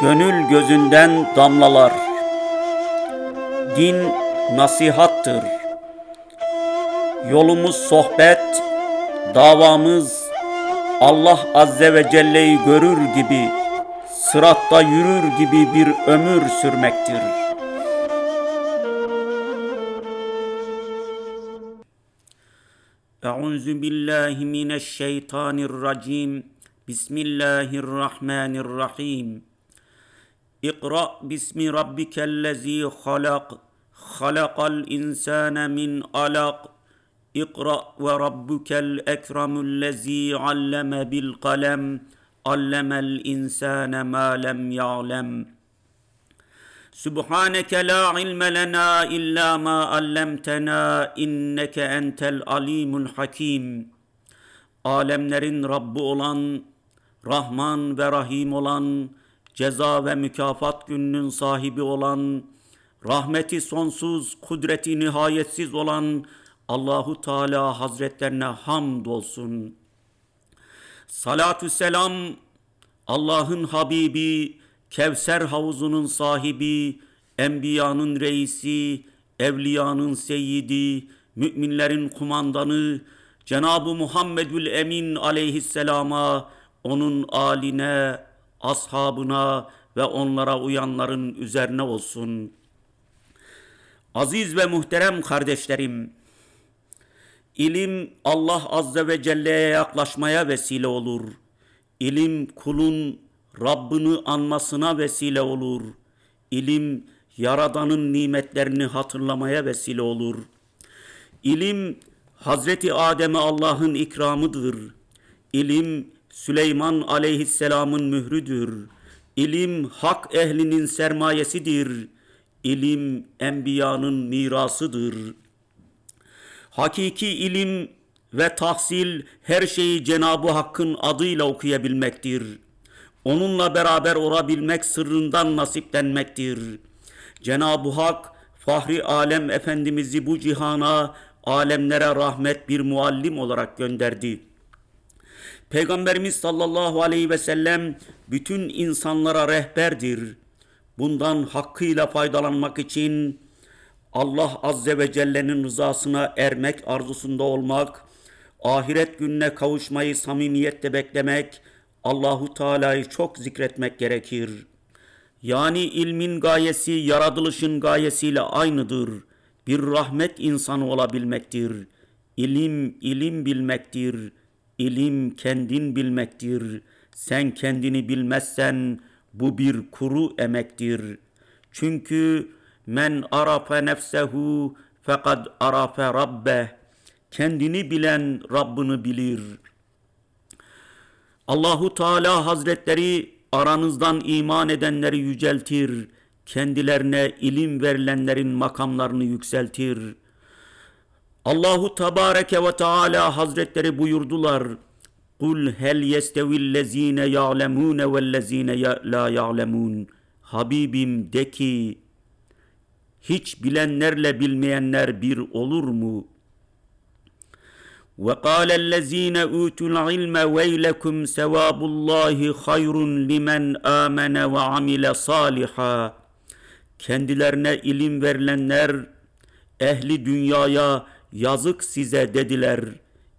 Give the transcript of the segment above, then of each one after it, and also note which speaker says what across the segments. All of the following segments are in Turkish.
Speaker 1: Gönül gözünden damlalar. Din nasihattır. Yolumuz sohbet, davamız Allah Azze ve Celle'yi görür gibi, sıratta yürür gibi bir ömür sürmektir. Euzu billahi mineşşeytanirracim. Bismillahirrahmanirrahim. İkra bismi rabbikellezi halak. Halakal insane min alak. İkra ve rabbukel ekremullezi alleme bil kalem. Allemel insane ma lem ya'lem. Subhaneke la ilme lena illa ma allamtena inneke entel alimul hakim. Alemlerin Rabbi olan, Rahman ve Rahim olan, ceza ve mükafat gününün sahibi olan, rahmeti sonsuz, kudreti nihayetsiz olan Allahu Teala Hazretlerine hamd olsun. Salatü selam Allah'ın Habibi, Kevser havuzunun sahibi, enbiyanın reisi, evliyanın seyyidi, müminlerin kumandanı, Cenab-ı Muhammedül Emin aleyhisselama, onun aline, ashabına ve onlara uyanların üzerine olsun. Aziz ve muhterem kardeşlerim, ilim Allah Azze ve Celle'ye yaklaşmaya vesile olur. İlim kulun Rabbini anmasına vesile olur. İlim Yaradan'ın nimetlerini hatırlamaya vesile olur. İlim Hazreti Adem'e Allah'ın ikramıdır. İlim Süleyman aleyhisselamın mührüdür. İlim hak ehlinin sermayesidir. İlim enbiyanın mirasıdır. Hakiki ilim ve tahsil her şeyi Cenab-ı Hakk'ın adıyla okuyabilmektir. Onunla beraber olabilmek sırrından nasiplenmektir. Cenab-ı Hak Fahri Alem Efendimiz'i bu cihana alemlere rahmet bir muallim olarak gönderdi. Peygamberimiz sallallahu aleyhi ve sellem bütün insanlara rehberdir. Bundan hakkıyla faydalanmak için Allah azze ve celle'nin rızasına ermek arzusunda olmak, ahiret gününe kavuşmayı samimiyetle beklemek, Allahu Teala'yı çok zikretmek gerekir. Yani ilmin gayesi yaratılışın gayesiyle aynıdır. Bir rahmet insanı olabilmektir. İlim ilim bilmektir. İlim kendin bilmektir. Sen kendini bilmezsen bu bir kuru emektir. Çünkü men arafe nefsehu fekad arafe rabbeh. Kendini bilen Rabbini bilir. Allahu Teala Hazretleri aranızdan iman edenleri yüceltir. Kendilerine ilim verilenlerin makamlarını yükseltir. Allahu Tebareke ve Teala Hazretleri buyurdular. Kul hel yestevillezine ya'lemune vellezine la ya'lemun. Habibim de ki hiç bilenlerle bilmeyenler bir olur mu? وقال الذين أوتوا العلم ويلكم ثواب الله خير لمن آمن وعمل صالحا Kendilerine ilim verilenler ehli dünyaya yazık size dediler.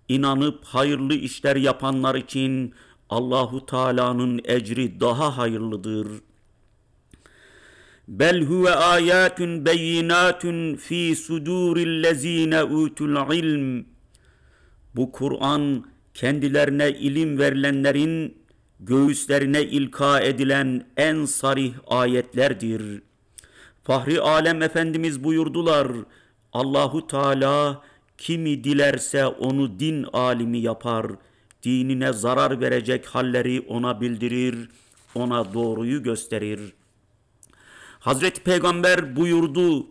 Speaker 1: İnanıp hayırlı işler yapanlar için Allahu Teala'nın ecri daha hayırlıdır. Bel huve ayatun beyinatun fi sudurillezine utul ilm. Bu Kur'an kendilerine ilim verilenlerin göğüslerine ilka edilen en sarih ayetlerdir. Fahri Alem Efendimiz buyurdular. Allahu Teala kimi dilerse onu din alimi yapar. Dinine zarar verecek halleri ona bildirir, ona doğruyu gösterir. Hazreti Peygamber buyurdu.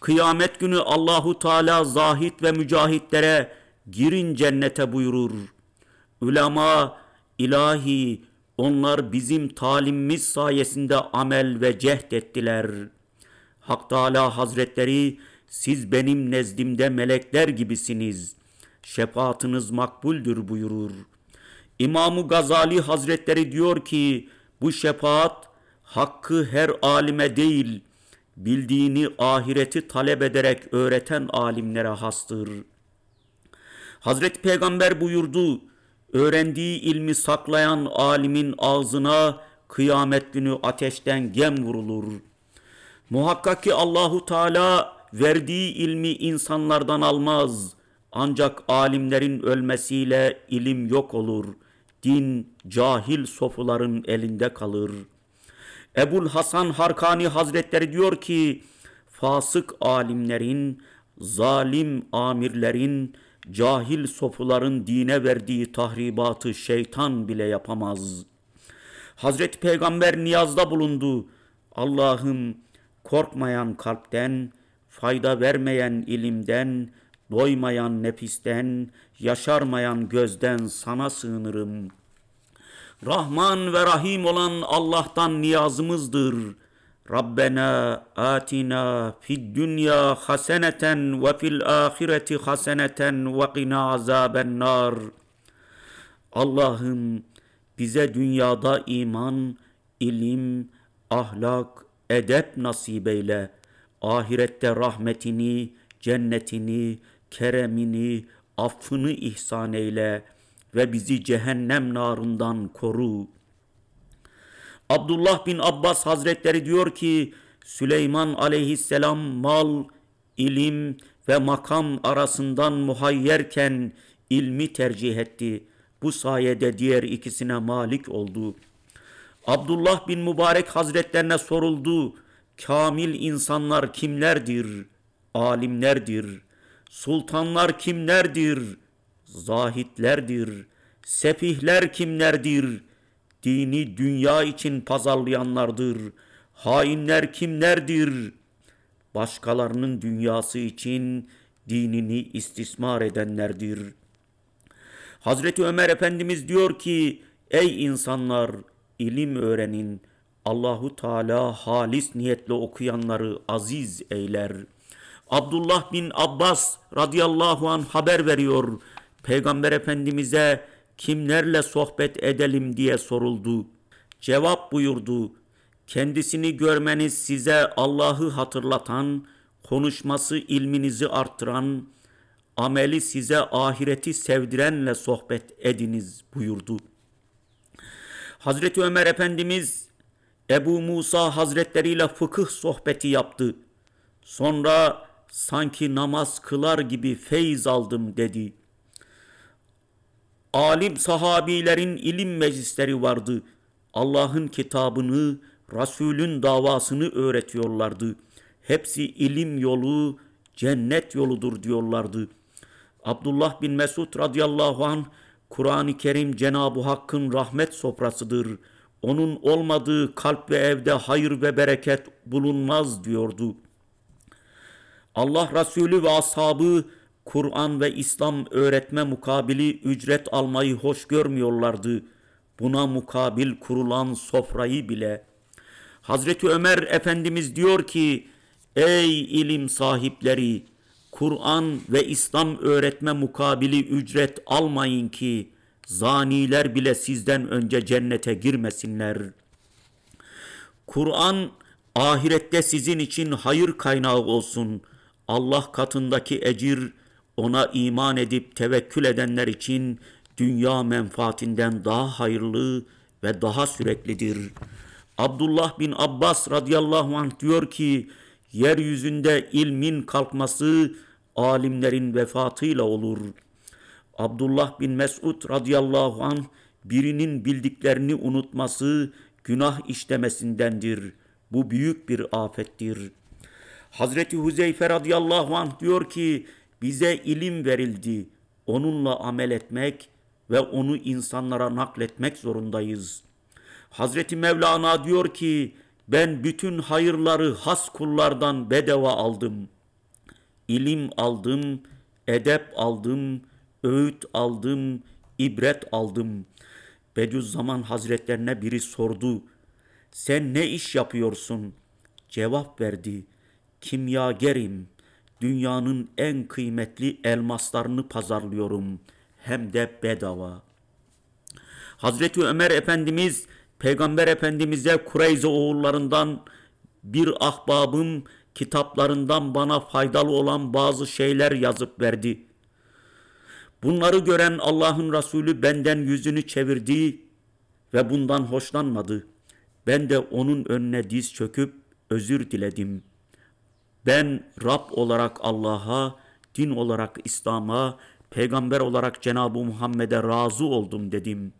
Speaker 1: Kıyamet günü Allahu Teala zahit ve mücahitlere girin cennete buyurur. Ulema ilahi onlar bizim talimimiz sayesinde amel ve cehd ettiler. Hak Teala Hazretleri siz benim nezdimde melekler gibisiniz. Şefaatiniz makbuldür buyurur. İmam-ı Gazali Hazretleri diyor ki bu şefaat hakkı her alime değil, bildiğini ahireti talep ederek öğreten alimlere hastır. Hazreti Peygamber buyurdu, öğrendiği ilmi saklayan alimin ağzına kıyamet günü ateşten gem vurulur. Muhakkak ki Allahu Teala verdiği ilmi insanlardan almaz. Ancak alimlerin ölmesiyle ilim yok olur. Din cahil sofuların elinde kalır. Ebul Hasan Harkani Hazretleri diyor ki, fasık alimlerin, zalim amirlerin, cahil sofuların dine verdiği tahribatı şeytan bile yapamaz. Hazreti Peygamber niyazda bulundu. Allah'ım korkmayan kalpten, fayda vermeyen ilimden, doymayan nefisten, yaşarmayan gözden sana sığınırım. Rahman ve Rahim olan Allah'tan niyazımızdır. Rabbena atina fid dünya haseneten ve fil ahireti haseneten ve qina azaben nar. Allah'ım bize dünyada iman, ilim, ahlak, edep nasip eyle. Ahirette rahmetini, cennetini, keremini, affını ihsan eyle ve bizi cehennem narından koru. Abdullah bin Abbas Hazretleri diyor ki Süleyman aleyhisselam mal, ilim ve makam arasından muhayyerken ilmi tercih etti. Bu sayede diğer ikisine malik oldu. Abdullah bin Mübarek Hazretlerine soruldu. Kamil insanlar kimlerdir? Alimlerdir. Sultanlar kimlerdir? Zahitlerdir. Sefihler kimlerdir? Dini dünya için pazarlayanlardır. Hainler kimlerdir? Başkalarının dünyası için dinini istismar edenlerdir. Hazreti Ömer Efendimiz diyor ki, ey insanlar ilim öğrenin. Allahu Teala halis niyetle okuyanları aziz eyler. Abdullah bin Abbas radıyallahu an haber veriyor. Peygamber Efendimiz'e kimlerle sohbet edelim diye soruldu. Cevap buyurdu. Kendisini görmeniz size Allah'ı hatırlatan, konuşması ilminizi arttıran, ameli size ahireti sevdirenle sohbet ediniz buyurdu. Hazreti Ömer Efendimiz Ebu Musa Hazretleri ile fıkıh sohbeti yaptı. Sonra sanki namaz kılar gibi feyz aldım dedi. Alim sahabilerin ilim meclisleri vardı. Allah'ın kitabını, Resulün davasını öğretiyorlardı. Hepsi ilim yolu, cennet yoludur diyorlardı. Abdullah bin Mesud radıyallahu anh Kur'an-ı Kerim Cenab-ı Hakk'ın rahmet sofrasıdır. Onun olmadığı kalp ve evde hayır ve bereket bulunmaz diyordu. Allah Resulü ve ashabı Kur'an ve İslam öğretme mukabili ücret almayı hoş görmüyorlardı. Buna mukabil kurulan sofrayı bile. Hazreti Ömer Efendimiz diyor ki, Ey ilim sahipleri! Kur'an ve İslam öğretme mukabili ücret almayın ki zaniler bile sizden önce cennete girmesinler. Kur'an ahirette sizin için hayır kaynağı olsun. Allah katındaki ecir ona iman edip tevekkül edenler için dünya menfaatinden daha hayırlı ve daha süreklidir. Abdullah bin Abbas radıyallahu anh diyor ki yeryüzünde ilmin kalkması alimlerin vefatıyla olur. Abdullah bin Mesud radıyallahu anh birinin bildiklerini unutması günah işlemesindendir. Bu büyük bir afettir. Hazreti Huzeyfe radıyallahu anh diyor ki bize ilim verildi. Onunla amel etmek ve onu insanlara nakletmek zorundayız. Hazreti Mevlana diyor ki ben bütün hayırları has kullardan bedava aldım. İlim aldım, edep aldım, öğüt aldım, ibret aldım. Bediüzzaman Hazretlerine biri sordu. Sen ne iş yapıyorsun? Cevap verdi. Kimyagerim. Dünyanın en kıymetli elmaslarını pazarlıyorum. Hem de bedava. Hazreti Ömer Efendimiz Peygamber Efendimiz'e Kureyze oğullarından bir ahbabım kitaplarından bana faydalı olan bazı şeyler yazıp verdi. Bunları gören Allah'ın Resulü benden yüzünü çevirdi ve bundan hoşlanmadı. Ben de onun önüne diz çöküp özür diledim. Ben Rab olarak Allah'a, din olarak İslam'a, peygamber olarak Cenab-ı Muhammed'e razı oldum dedim.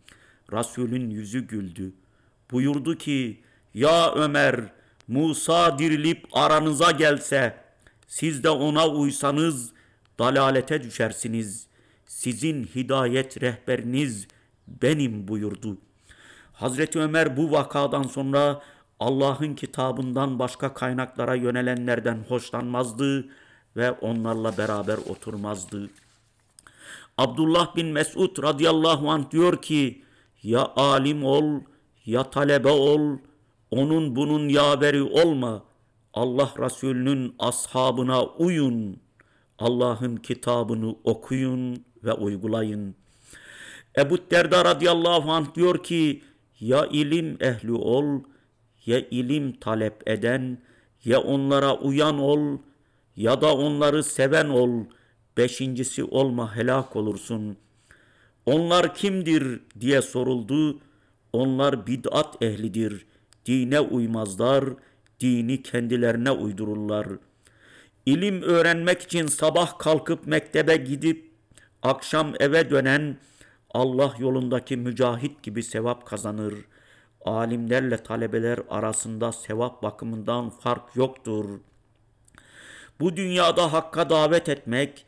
Speaker 1: Resulün yüzü güldü. Buyurdu ki, ya Ömer, Musa dirilip aranıza gelse, siz de ona uysanız dalalete düşersiniz. Sizin hidayet rehberiniz benim buyurdu. Hazreti Ömer bu vakadan sonra Allah'ın kitabından başka kaynaklara yönelenlerden hoşlanmazdı ve onlarla beraber oturmazdı. Abdullah bin Mesud radıyallahu anh diyor ki ya alim ol ya talebe ol onun bunun yaveri olma Allah Resulü'nün ashabına uyun Allah'ın kitabını okuyun ve uygulayın. Ebu Derda radıyallahu anh diyor ki ya ilim ehli ol ya ilim talep eden ya onlara uyan ol ya da onları seven ol. Beşincisi olma helak olursun. Onlar kimdir diye soruldu. Onlar bid'at ehlidir. Dine uymazlar, dini kendilerine uydururlar. İlim öğrenmek için sabah kalkıp mektebe gidip akşam eve dönen Allah yolundaki mücahit gibi sevap kazanır. Alimlerle talebeler arasında sevap bakımından fark yoktur. Bu dünyada hakka davet etmek,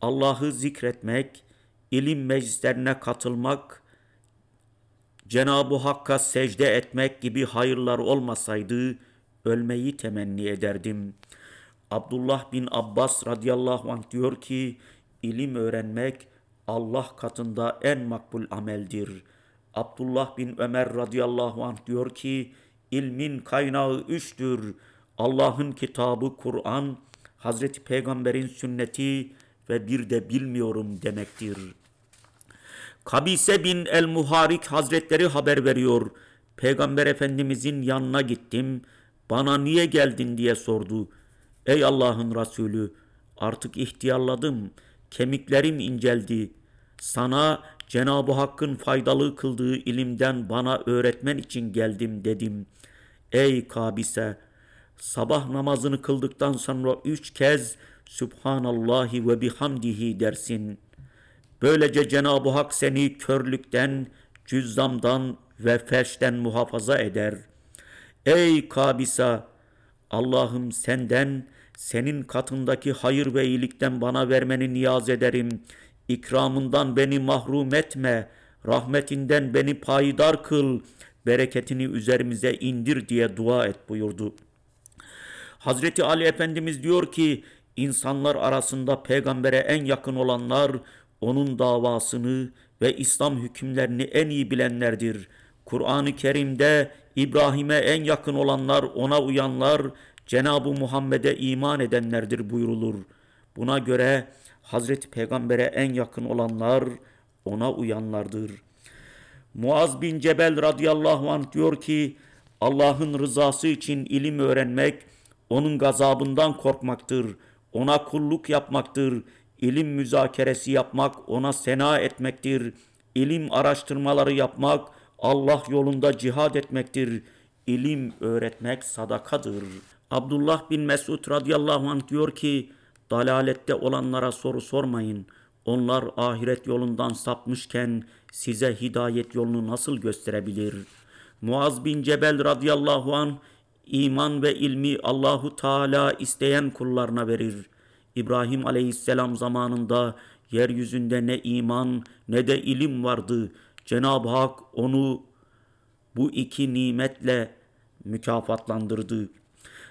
Speaker 1: Allah'ı zikretmek, ilim meclislerine katılmak, Cenab-ı Hakk'a secde etmek gibi hayırlar olmasaydı ölmeyi temenni ederdim. Abdullah bin Abbas radıyallahu anh diyor ki ilim öğrenmek Allah katında en makbul ameldir. Abdullah bin Ömer radıyallahu anh diyor ki ilmin kaynağı üçtür. Allah'ın kitabı Kur'an, Hazreti Peygamber'in sünneti ve bir de bilmiyorum demektir. Kabise bin el-Muharik Hazretleri haber veriyor. Peygamber Efendimizin yanına gittim. Bana niye geldin diye sordu. Ey Allah'ın Resulü artık ihtiyarladım. Kemiklerim inceldi. Sana Cenab-ı Hakk'ın faydalı kıldığı ilimden bana öğretmen için geldim dedim. Ey Kabise! Sabah namazını kıldıktan sonra üç kez Subhanallahi ve bihamdihi dersin. Böylece Cenab-ı Hak seni körlükten, cüzzamdan ve felçten muhafaza eder. Ey Kabisa! Allah'ım senden, senin katındaki hayır ve iyilikten bana vermeni niyaz ederim. İkramından beni mahrum etme, rahmetinden beni payidar kıl, bereketini üzerimize indir diye dua et buyurdu. Hazreti Ali Efendimiz diyor ki, insanlar arasında peygambere en yakın olanlar, onun davasını ve İslam hükümlerini en iyi bilenlerdir. Kur'an-ı Kerim'de İbrahim'e en yakın olanlar, ona uyanlar, Cenab-ı Muhammed'e iman edenlerdir buyurulur. Buna göre Hazreti Peygamber'e en yakın olanlar ona uyanlardır. Muaz bin Cebel radıyallahu anh diyor ki Allah'ın rızası için ilim öğrenmek onun gazabından korkmaktır. Ona kulluk yapmaktır. İlim müzakeresi yapmak ona sena etmektir. İlim araştırmaları yapmak Allah yolunda cihad etmektir. İlim öğretmek sadakadır. Abdullah bin Mesud radıyallahu anh diyor ki Dalalette olanlara soru sormayın. Onlar ahiret yolundan sapmışken size hidayet yolunu nasıl gösterebilir? Muaz bin Cebel radıyallahu an iman ve ilmi Allahu Teala isteyen kullarına verir. İbrahim aleyhisselam zamanında yeryüzünde ne iman ne de ilim vardı. Cenab-ı Hak onu bu iki nimetle mükafatlandırdı.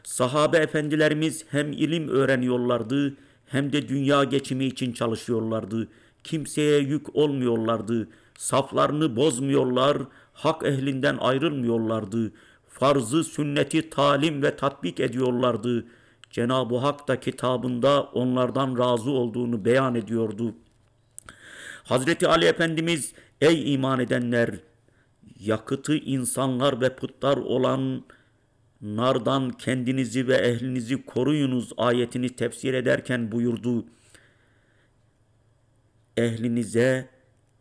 Speaker 1: Sahabe efendilerimiz hem ilim öğreniyorlardı hem de dünya geçimi için çalışıyorlardı. Kimseye yük olmuyorlardı. Saflarını bozmuyorlar, hak ehlinden ayrılmıyorlardı. Farzı, sünneti talim ve tatbik ediyorlardı. Cenab-ı Hak da kitabında onlardan razı olduğunu beyan ediyordu. Hazreti Ali Efendimiz ey iman edenler yakıtı insanlar ve putlar olan nardan kendinizi ve ehlinizi koruyunuz ayetini tefsir ederken buyurdu. Ehlinize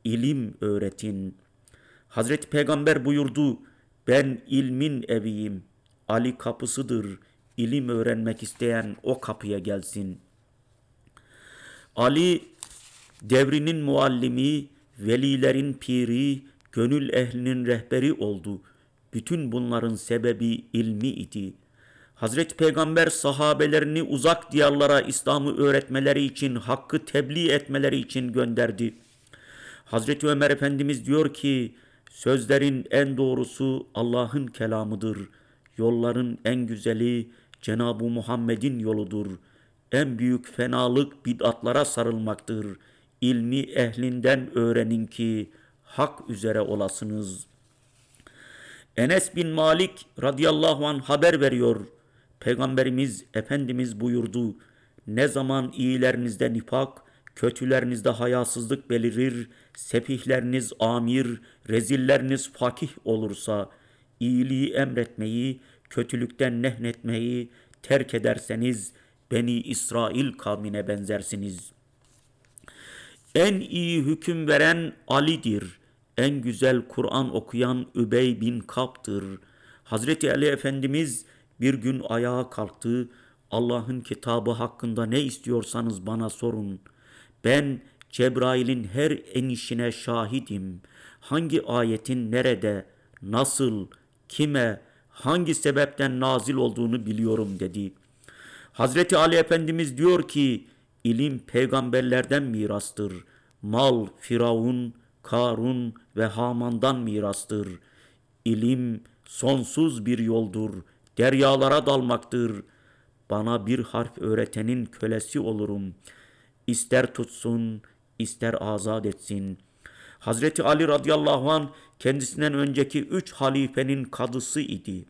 Speaker 1: ilim öğretin. Hazreti Peygamber buyurdu. Ben ilmin eviyim. Ali kapısıdır. İlim öğrenmek isteyen o kapıya gelsin. Ali devrinin muallimi, velilerin piri, gönül ehlinin rehberi oldu. Bütün bunların sebebi ilmi idi. Hazreti Peygamber sahabelerini uzak diyarlara İslam'ı öğretmeleri için, hakkı tebliğ etmeleri için gönderdi. Hazreti Ömer Efendimiz diyor ki, sözlerin en doğrusu Allah'ın kelamıdır. Yolların en güzeli Cenab-ı Muhammed'in yoludur. En büyük fenalık bid'atlara sarılmaktır. İlmi ehlinden öğrenin ki hak üzere olasınız.'' Enes bin Malik radıyallahu an haber veriyor. Peygamberimiz Efendimiz buyurdu. Ne zaman iyilerinizde nifak, kötülerinizde hayasızlık belirir, sepihleriniz amir, rezilleriniz fakih olursa, iyiliği emretmeyi, kötülükten nehnetmeyi terk ederseniz, Beni İsrail kavmine benzersiniz. En iyi hüküm veren Ali'dir.'' En güzel Kur'an okuyan Übey bin Kap'tır. Hazreti Ali Efendimiz bir gün ayağa kalktı. Allah'ın kitabı hakkında ne istiyorsanız bana sorun. Ben Cebrail'in her enişine şahidim. Hangi ayetin nerede, nasıl, kime, hangi sebepten nazil olduğunu biliyorum dedi. Hazreti Ali Efendimiz diyor ki, ilim peygamberlerden mirastır. Mal, Firavun, Karun ve Haman'dan mirastır. İlim sonsuz bir yoldur. Deryalara dalmaktır. Bana bir harf öğretenin kölesi olurum. İster tutsun, ister azat etsin. Hazreti Ali radıyallahu an kendisinden önceki üç halifenin kadısı idi.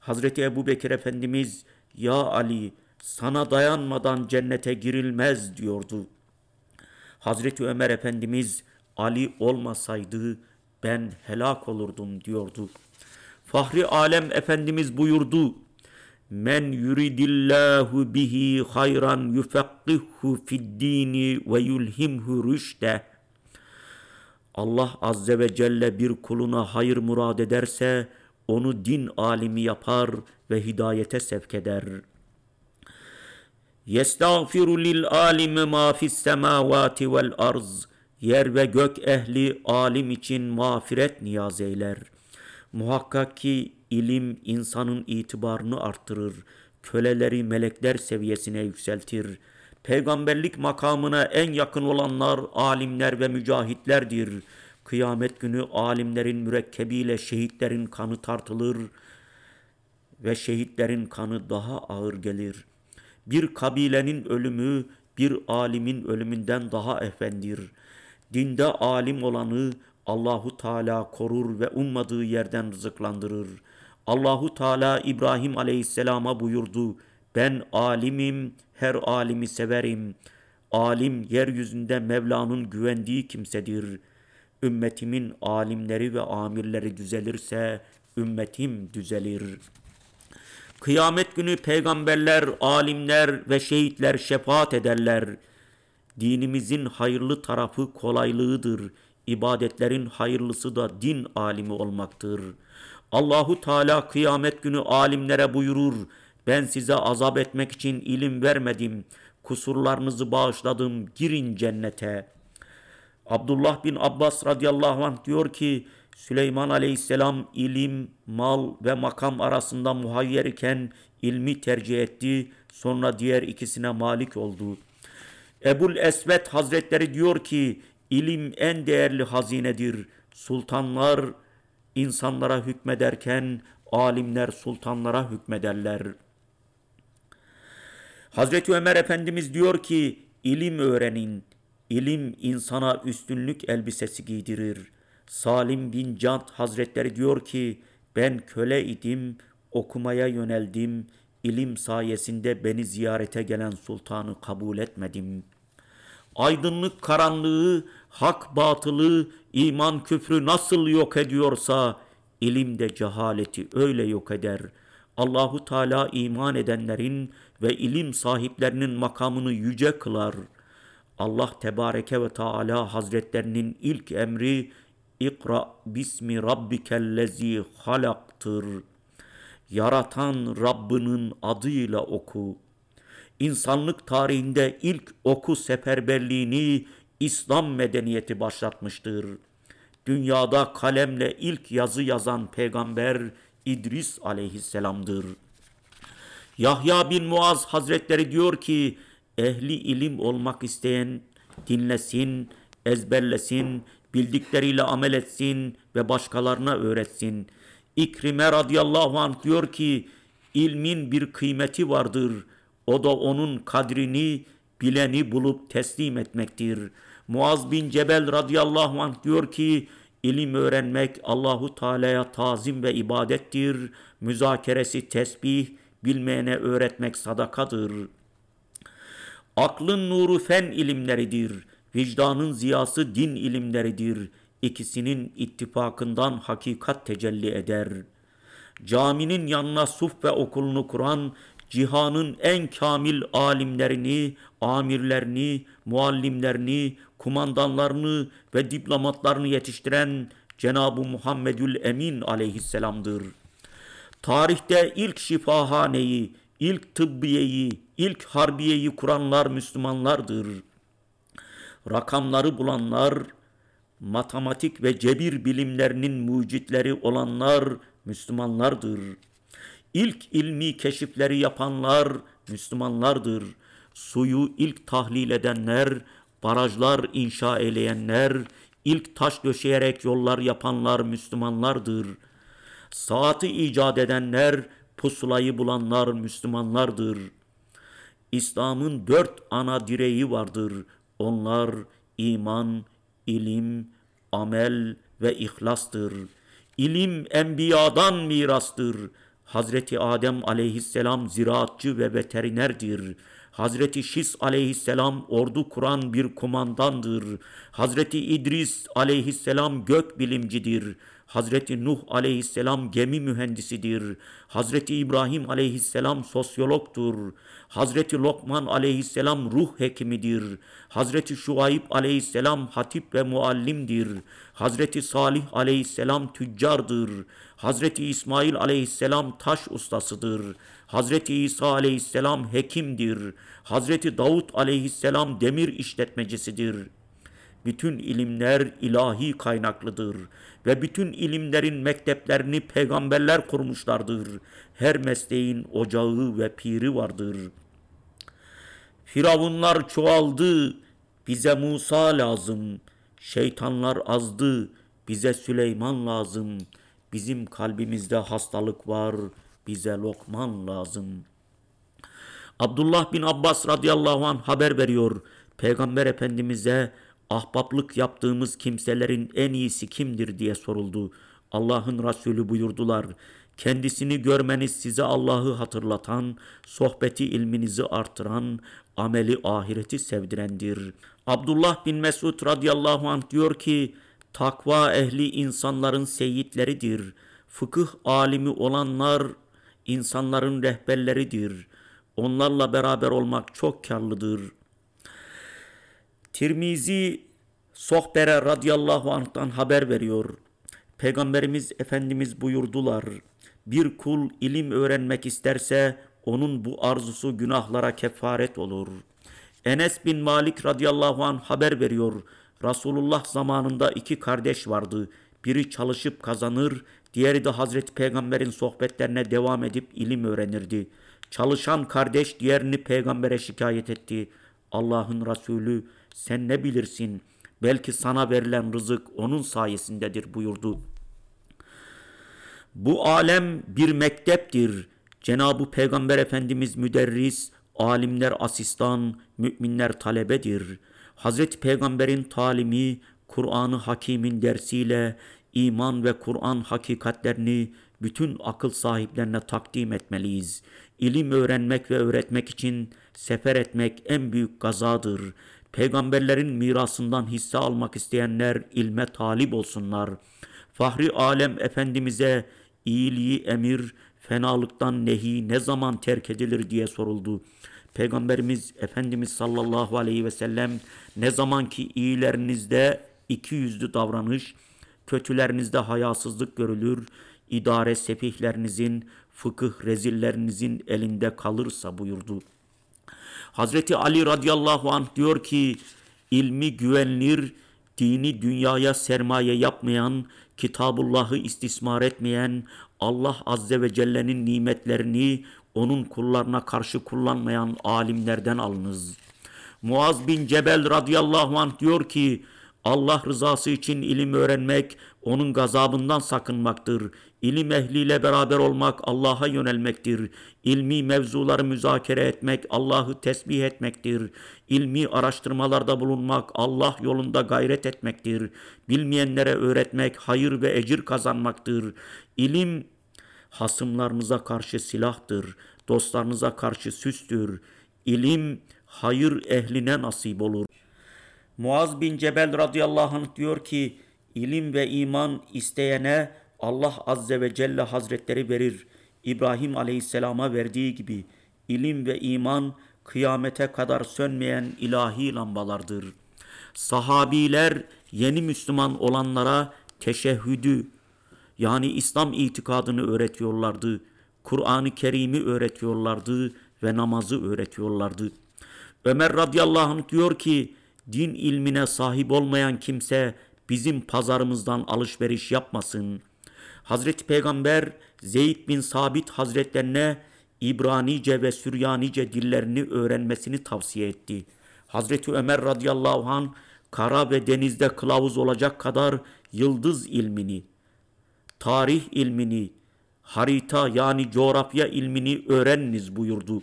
Speaker 1: Hazreti Ebu Bekir Efendimiz, Ya Ali sana dayanmadan cennete girilmez diyordu. Hazreti Ömer Efendimiz, Ali olmasaydı ben helak olurdum diyordu. Fahri Alem Efendimiz buyurdu. Men yuridillahu bihi hayran yufakkihu fid dini ve yulhimhu rüşde. Allah azze ve celle bir kuluna hayır murad ederse onu din alimi yapar ve hidayete sevk eder. Yestağfiru lil alimi ma fis semavati vel arz yer ve gök ehli alim için mağfiret niyaz eyler. Muhakkak ki ilim insanın itibarını arttırır, köleleri melekler seviyesine yükseltir. Peygamberlik makamına en yakın olanlar alimler ve mücahitlerdir. Kıyamet günü alimlerin mürekkebiyle şehitlerin kanı tartılır ve şehitlerin kanı daha ağır gelir. Bir kabilenin ölümü bir alimin ölümünden daha efendir.'' Dinde alim olanı Allahu Teala korur ve ummadığı yerden rızıklandırır. Allahu Teala İbrahim Aleyhisselam'a buyurdu. Ben alimim, her alimi severim. Alim yeryüzünde Mevla'nın güvendiği kimsedir. Ümmetimin alimleri ve amirleri düzelirse ümmetim düzelir. Kıyamet günü peygamberler, alimler ve şehitler şefaat ederler.'' Dinimizin hayırlı tarafı kolaylığıdır. İbadetlerin hayırlısı da din alimi olmaktır. Allahu Teala kıyamet günü alimlere buyurur. Ben size azap etmek için ilim vermedim. Kusurlarınızı bağışladım. Girin cennete. Abdullah bin Abbas radıyallahu anh diyor ki Süleyman aleyhisselam ilim, mal ve makam arasında muhayyer iken ilmi tercih etti. Sonra diğer ikisine malik oldu.'' Ebul Esvet Hazretleri diyor ki ilim en değerli hazinedir. Sultanlar insanlara hükmederken alimler sultanlara hükmederler. Hazreti Ömer Efendimiz diyor ki ilim öğrenin. İlim insana üstünlük elbisesi giydirir. Salim bin Cant Hazretleri diyor ki ben köle idim, okumaya yöneldim. İlim sayesinde beni ziyarete gelen sultanı kabul etmedim.'' aydınlık karanlığı, hak batılı, iman küfrü nasıl yok ediyorsa ilim de cehaleti öyle yok eder. Allahu Teala iman edenlerin ve ilim sahiplerinin makamını yüce kılar. Allah Tebareke ve Teala Hazretlerinin ilk emri İkra bismi rabbikellezi halaktır. Yaratan Rabbinin adıyla oku. İnsanlık tarihinde ilk oku seferberliğini İslam medeniyeti başlatmıştır. Dünyada kalemle ilk yazı yazan peygamber İdris aleyhisselamdır. Yahya bin Muaz Hazretleri diyor ki ehli ilim olmak isteyen dinlesin, ezberlesin, bildikleriyle amel etsin ve başkalarına öğretsin. İkrime radıyallahu anh diyor ki ilmin bir kıymeti vardır. O da onun kadrini bileni bulup teslim etmektir. Muaz bin Cebel radıyallahu anh diyor ki ilim öğrenmek Allahu Teala'ya tazim ve ibadettir. Müzakeresi tesbih, bilmeyene öğretmek sadakadır. Aklın nuru fen ilimleridir. Vicdanın ziyası din ilimleridir. İkisinin ittifakından hakikat tecelli eder. Caminin yanına suf ve okulunu kuran cihanın en kamil alimlerini, amirlerini, muallimlerini, kumandanlarını ve diplomatlarını yetiştiren Cenab-ı Muhammedül Emin aleyhisselamdır. Tarihte ilk şifahaneyi, ilk tıbbiyeyi, ilk harbiyeyi kuranlar Müslümanlardır. Rakamları bulanlar, matematik ve cebir bilimlerinin mucitleri olanlar Müslümanlardır. İlk ilmi keşifleri yapanlar Müslümanlardır. Suyu ilk tahlil edenler, barajlar inşa eyleyenler, ilk taş döşeyerek yollar yapanlar Müslümanlardır. Saati icat edenler, pusulayı bulanlar Müslümanlardır. İslam'ın dört ana direği vardır. Onlar iman, ilim, amel ve ihlastır. İlim enbiyadan mirastır. Hazreti Adem aleyhisselam ziraatçı ve veterinerdir. Hazreti Şis aleyhisselam ordu kuran bir kumandandır. Hazreti İdris aleyhisselam gök bilimcidir. Hazreti Nuh aleyhisselam gemi mühendisidir. Hazreti İbrahim aleyhisselam sosyologtur. Hazreti Lokman aleyhisselam ruh hekimidir. Hazreti Şuayb aleyhisselam hatip ve muallimdir. Hazreti Salih aleyhisselam tüccardır. Hazreti İsmail aleyhisselam taş ustasıdır. Hazreti İsa aleyhisselam hekimdir. Hazreti Davut aleyhisselam demir işletmecisidir. Bütün ilimler ilahi kaynaklıdır ve bütün ilimlerin mekteplerini peygamberler kurmuşlardır. Her mesleğin ocağı ve piri vardır. Firavunlar çoğaldı, bize Musa lazım. Şeytanlar azdı, bize Süleyman lazım. Bizim kalbimizde hastalık var, bize Lokman lazım. Abdullah bin Abbas radıyallahu anh haber veriyor. Peygamber Efendimiz'e ahbaplık yaptığımız kimselerin en iyisi kimdir diye soruldu. Allah'ın Resulü buyurdular. Kendisini görmeniz size Allah'ı hatırlatan, sohbeti ilminizi artıran, ameli ahireti sevdirendir. Abdullah bin Mesud radıyallahu anh diyor ki, takva ehli insanların seyitleridir. Fıkıh alimi olanlar insanların rehberleridir. Onlarla beraber olmak çok karlıdır. Tirmizi Sohbere radıyallahu anh'tan haber veriyor. Peygamberimiz Efendimiz buyurdular. Bir kul ilim öğrenmek isterse onun bu arzusu günahlara kefaret olur. Enes bin Malik radıyallahu anh haber veriyor. Resulullah zamanında iki kardeş vardı. Biri çalışıp kazanır, diğeri de Hazreti Peygamber'in sohbetlerine devam edip ilim öğrenirdi. Çalışan kardeş diğerini peygambere şikayet etti. Allah'ın Resulü sen ne bilirsin? Belki sana verilen rızık onun sayesindedir buyurdu. Bu alem bir mekteptir. Cenab-ı Peygamber Efendimiz müderris, alimler asistan, müminler talebedir. Hazreti Peygamber'in talimi, Kur'an-ı Hakim'in dersiyle iman ve Kur'an hakikatlerini bütün akıl sahiplerine takdim etmeliyiz. İlim öğrenmek ve öğretmek için Sefer etmek en büyük gazadır. Peygamberlerin mirasından hisse almak isteyenler ilme talip olsunlar. Fahri alem Efendimiz'e iyiliği emir, fenalıktan nehi ne zaman terk edilir diye soruldu. Peygamberimiz Efendimiz sallallahu aleyhi ve sellem ne zaman ki iyilerinizde iki yüzlü davranış, kötülerinizde hayasızlık görülür, idare sefihlerinizin, fıkıh rezillerinizin elinde kalırsa buyurdu. Hazreti Ali radıyallahu anh diyor ki ilmi güvenilir, dini dünyaya sermaye yapmayan, Kitabullah'ı istismar etmeyen, Allah azze ve celle'nin nimetlerini onun kullarına karşı kullanmayan alimlerden alınız. Muaz bin Cebel radıyallahu anh diyor ki Allah rızası için ilim öğrenmek, onun gazabından sakınmaktır. İlim ehliyle beraber olmak Allah'a yönelmektir. İlmi mevzuları müzakere etmek Allah'ı tesbih etmektir. İlmi araştırmalarda bulunmak Allah yolunda gayret etmektir. Bilmeyenlere öğretmek hayır ve ecir kazanmaktır. İlim hasımlarınıza karşı silahtır. Dostlarınıza karşı süstür. İlim hayır ehline nasip olur. Muaz bin Cebel radıyallahu anh diyor ki ilim ve iman isteyene Allah azze ve celle hazretleri verir. İbrahim aleyhisselama verdiği gibi ilim ve iman kıyamete kadar sönmeyen ilahi lambalardır. Sahabiler yeni Müslüman olanlara teşehhüdü yani İslam itikadını öğretiyorlardı. Kur'an-ı Kerim'i öğretiyorlardı ve namazı öğretiyorlardı. Ömer radıyallahu anh diyor ki din ilmine sahip olmayan kimse bizim pazarımızdan alışveriş yapmasın. Hazreti Peygamber Zeyd bin Sabit Hazretlerine İbranice ve Süryanice dillerini öğrenmesini tavsiye etti. Hazreti Ömer radıyallahu an kara ve denizde kılavuz olacak kadar yıldız ilmini, tarih ilmini, harita yani coğrafya ilmini öğreniniz buyurdu.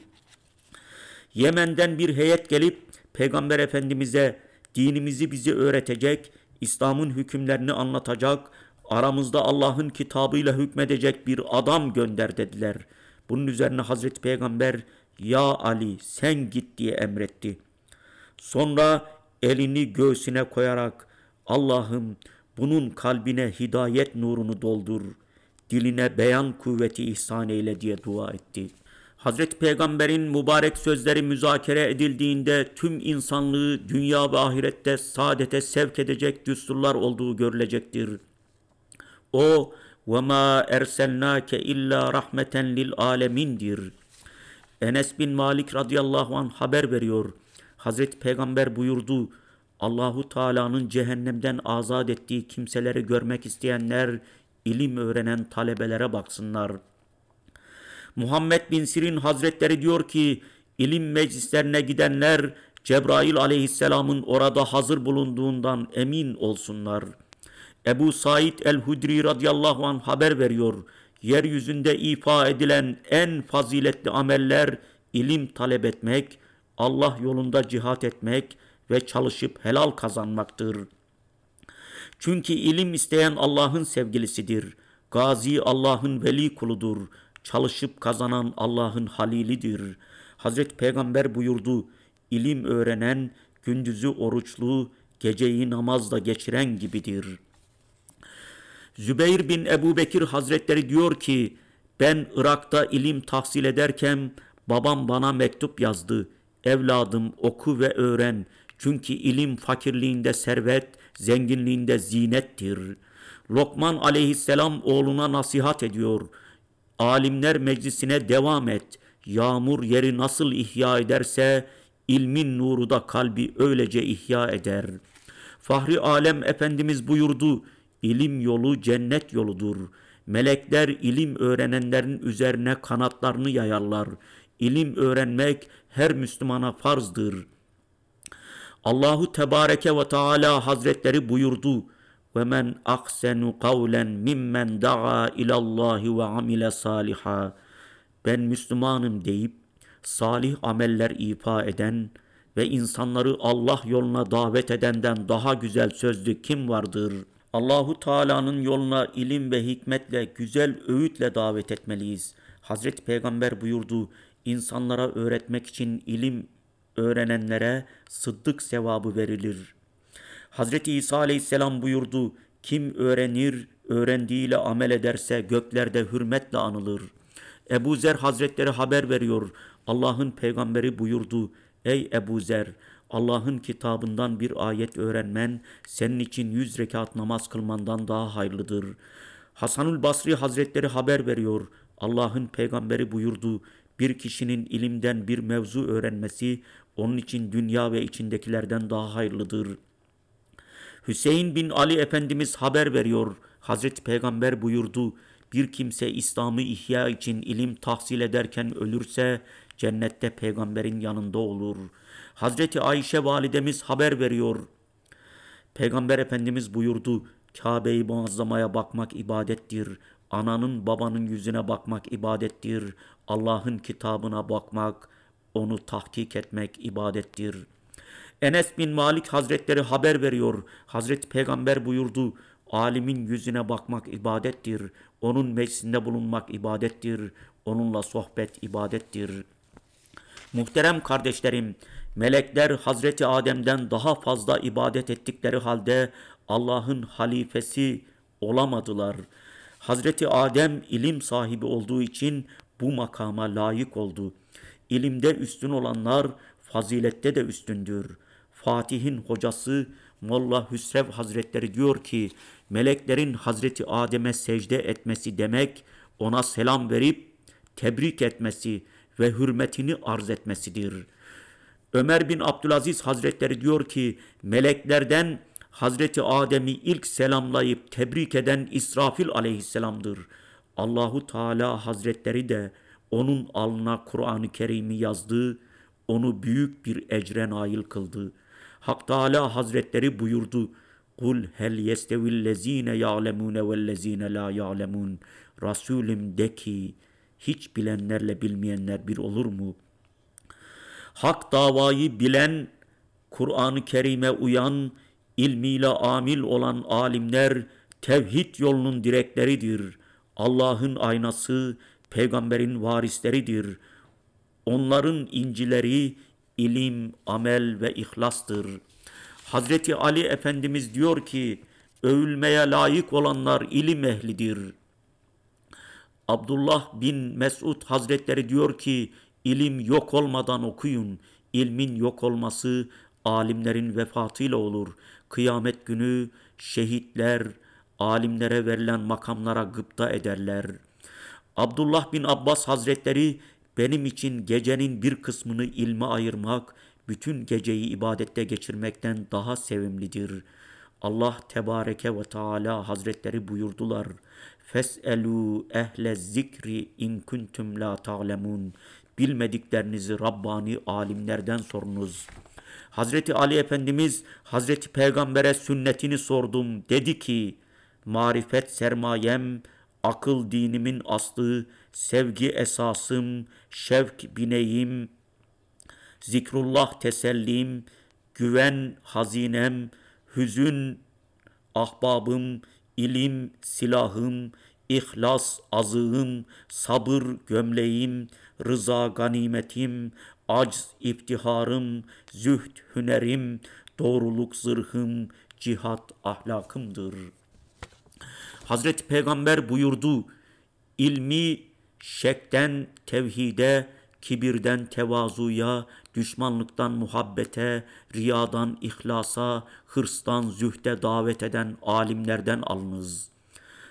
Speaker 1: Yemen'den bir heyet gelip Peygamber Efendimiz'e dinimizi bizi öğretecek, İslam'ın hükümlerini anlatacak, aramızda Allah'ın kitabıyla hükmedecek bir adam gönder dediler. Bunun üzerine Hazreti Peygamber ya Ali sen git diye emretti. Sonra elini göğsüne koyarak Allah'ım bunun kalbine hidayet nurunu doldur, diline beyan kuvveti ihsan eyle diye dua etti.'' Hazreti Peygamber'in mübarek sözleri müzakere edildiğinde tüm insanlığı dünya ve ahirette saadete sevk edecek düsturlar olduğu görülecektir. O ve ma erselnake illa rahmeten lil alemindir. Enes bin Malik radıyallahu an haber veriyor. Hazreti Peygamber buyurdu. Allahu Teala'nın cehennemden azat ettiği kimseleri görmek isteyenler ilim öğrenen talebelere baksınlar.'' Muhammed bin Sirin Hazretleri diyor ki ilim meclislerine gidenler Cebrail aleyhisselamın orada hazır bulunduğundan emin olsunlar. Ebu Said el-Hudri radıyallahu anh haber veriyor. Yeryüzünde ifa edilen en faziletli ameller ilim talep etmek, Allah yolunda cihat etmek ve çalışıp helal kazanmaktır. Çünkü ilim isteyen Allah'ın sevgilisidir. Gazi Allah'ın veli kuludur çalışıp kazanan Allah'ın halilidir. Hazreti Peygamber buyurdu, ilim öğrenen gündüzü oruçlu, geceyi namazla geçiren gibidir. Zübeyir bin Ebu Bekir Hazretleri diyor ki, ben Irak'ta ilim tahsil ederken babam bana mektup yazdı. Evladım oku ve öğren. Çünkü ilim fakirliğinde servet, zenginliğinde zinettir. Lokman aleyhisselam oğluna nasihat ediyor.'' Alimler meclisine devam et. Yağmur yeri nasıl ihya ederse ilmin nuru da kalbi öylece ihya eder. Fahri alem Efendimiz buyurdu. İlim yolu cennet yoludur. Melekler ilim öğrenenlerin üzerine kanatlarını yayarlar. İlim öğrenmek her Müslümana farzdır. Allahu Tebareke ve Teala Hazretleri buyurdu. وَمَنْ أَحْسَنُ قَوْلًا مِمَّنْ دَعَا اِلَى اللّٰهِ وَعَمِلَ صَالِحًا Ben Müslümanım deyip salih ameller ifa eden ve insanları Allah yoluna davet edenden daha güzel sözlü kim vardır? Allahu Teala'nın yoluna ilim ve hikmetle, güzel öğütle davet etmeliyiz. Hazreti Peygamber buyurdu, insanlara öğretmek için ilim öğrenenlere sıddık sevabı verilir. Hazreti İsa aleyhisselam buyurdu, kim öğrenir, öğrendiğiyle amel ederse göklerde hürmetle anılır. Ebu Zer Hazretleri haber veriyor, Allah'ın peygamberi buyurdu, ey Ebu Zer, Allah'ın kitabından bir ayet öğrenmen senin için yüz rekat namaz kılmandan daha hayırlıdır. Hasanül Basri Hazretleri haber veriyor. Allah'ın peygamberi buyurdu. Bir kişinin ilimden bir mevzu öğrenmesi onun için dünya ve içindekilerden daha hayırlıdır. Hüseyin bin Ali Efendimiz haber veriyor. Hazreti Peygamber buyurdu. Bir kimse İslam'ı ihya için ilim tahsil ederken ölürse cennette peygamberin yanında olur. Hazreti Ayşe validemiz haber veriyor. Peygamber Efendimiz buyurdu. Kabe-i Muazzama'ya bakmak ibadettir. Ananın babanın yüzüne bakmak ibadettir. Allah'ın kitabına bakmak, onu tahkik etmek ibadettir. Enes bin Malik Hazretleri haber veriyor. Hazreti Peygamber buyurdu. Alimin yüzüne bakmak ibadettir. Onun meclisinde bulunmak ibadettir. Onunla sohbet ibadettir. Muhterem kardeşlerim, melekler Hazreti Adem'den daha fazla ibadet ettikleri halde Allah'ın halifesi olamadılar. Hazreti Adem ilim sahibi olduğu için bu makama layık oldu. İlimde üstün olanlar fazilette de üstündür. Fatih'in hocası Molla Hüsrev Hazretleri diyor ki meleklerin Hazreti Adem'e secde etmesi demek ona selam verip tebrik etmesi ve hürmetini arz etmesidir. Ömer bin Abdülaziz Hazretleri diyor ki meleklerden Hazreti Adem'i ilk selamlayıp tebrik eden İsrafil aleyhisselamdır. Allahu Teala Hazretleri de onun alnına Kur'an-ı Kerim'i yazdı, onu büyük bir ecre nail kıldı. Hak Teala Hazretleri buyurdu. Kul hel yestevillezine ya'lemune vellezine la ya'lemun. Resulüm de ki hiç bilenlerle bilmeyenler bir olur mu? Hak davayı bilen, Kur'an-ı Kerim'e uyan, ilmiyle amil olan alimler tevhid yolunun direkleridir. Allah'ın aynası, peygamberin varisleridir. Onların incileri ilim, amel ve ihlastır. Hazreti Ali Efendimiz diyor ki, övülmeye layık olanlar ilim ehlidir. Abdullah bin Mesud Hazretleri diyor ki, ilim yok olmadan okuyun. İlmin yok olması alimlerin vefatıyla olur. Kıyamet günü şehitler alimlere verilen makamlara gıpta ederler. Abdullah bin Abbas Hazretleri benim için gecenin bir kısmını ilme ayırmak, bütün geceyi ibadette geçirmekten daha sevimlidir. Allah Tebareke ve Teala Hazretleri buyurdular. Fes'elu ehle zikri in kuntum la ta'lemun. Bilmediklerinizi Rabbani alimlerden sorunuz. Hazreti Ali Efendimiz Hazreti Peygamber'e sünnetini sordum. Dedi ki marifet sermayem, akıl dinimin aslı, sevgi esasım, şevk bineğim, zikrullah tesellim, güven hazinem, hüzün ahbabım, ilim silahım, ihlas azığım, sabır gömleğim, rıza ganimetim, acz iftiharım, zühd hünerim, doğruluk zırhım, cihat ahlakımdır. Hazreti Peygamber buyurdu, ilmi şekten tevhide, kibirden tevazuya, düşmanlıktan muhabbete, riyadan ihlasa, hırstan zühde davet eden alimlerden alınız.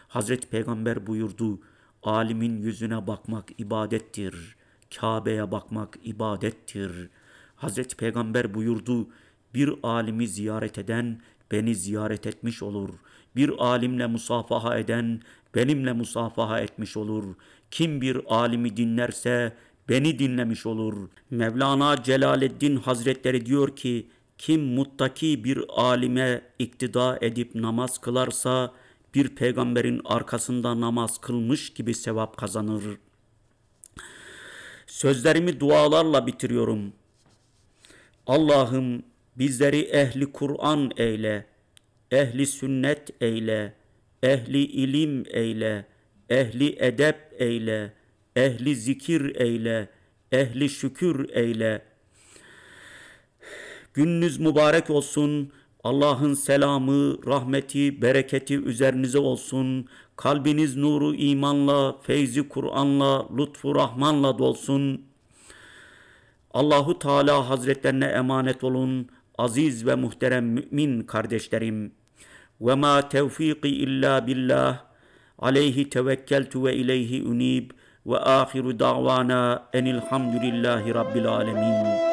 Speaker 1: Hazreti Peygamber buyurdu, alimin yüzüne bakmak ibadettir, Kabe'ye bakmak ibadettir. Hazreti Peygamber buyurdu, bir alimi ziyaret eden beni ziyaret etmiş olur. Bir alimle musafaha eden benimle musafaha etmiş olur. Kim bir alimi dinlerse beni dinlemiş olur. Mevlana Celaleddin Hazretleri diyor ki, kim muttaki bir alime iktida edip namaz kılarsa, bir peygamberin arkasında namaz kılmış gibi sevap kazanır. Sözlerimi dualarla bitiriyorum. Allah'ım bizleri ehli Kur'an eyle, ehli sünnet eyle, ehli ilim eyle, ehli edep eyle, ehli zikir eyle, ehli şükür eyle. Gününüz mübarek olsun. Allah'ın selamı, rahmeti, bereketi üzerinize olsun. Kalbiniz nuru imanla, feyzi Kur'an'la, lütfu rahmanla dolsun. Allahu Teala Hazretlerine emanet olun. Aziz ve muhterem mümin kardeşlerim. Ve ma tevfiki illa billah. عليه توكلت وإليه أنيب وآخر دعوانا أن الحمد لله رب العالمين.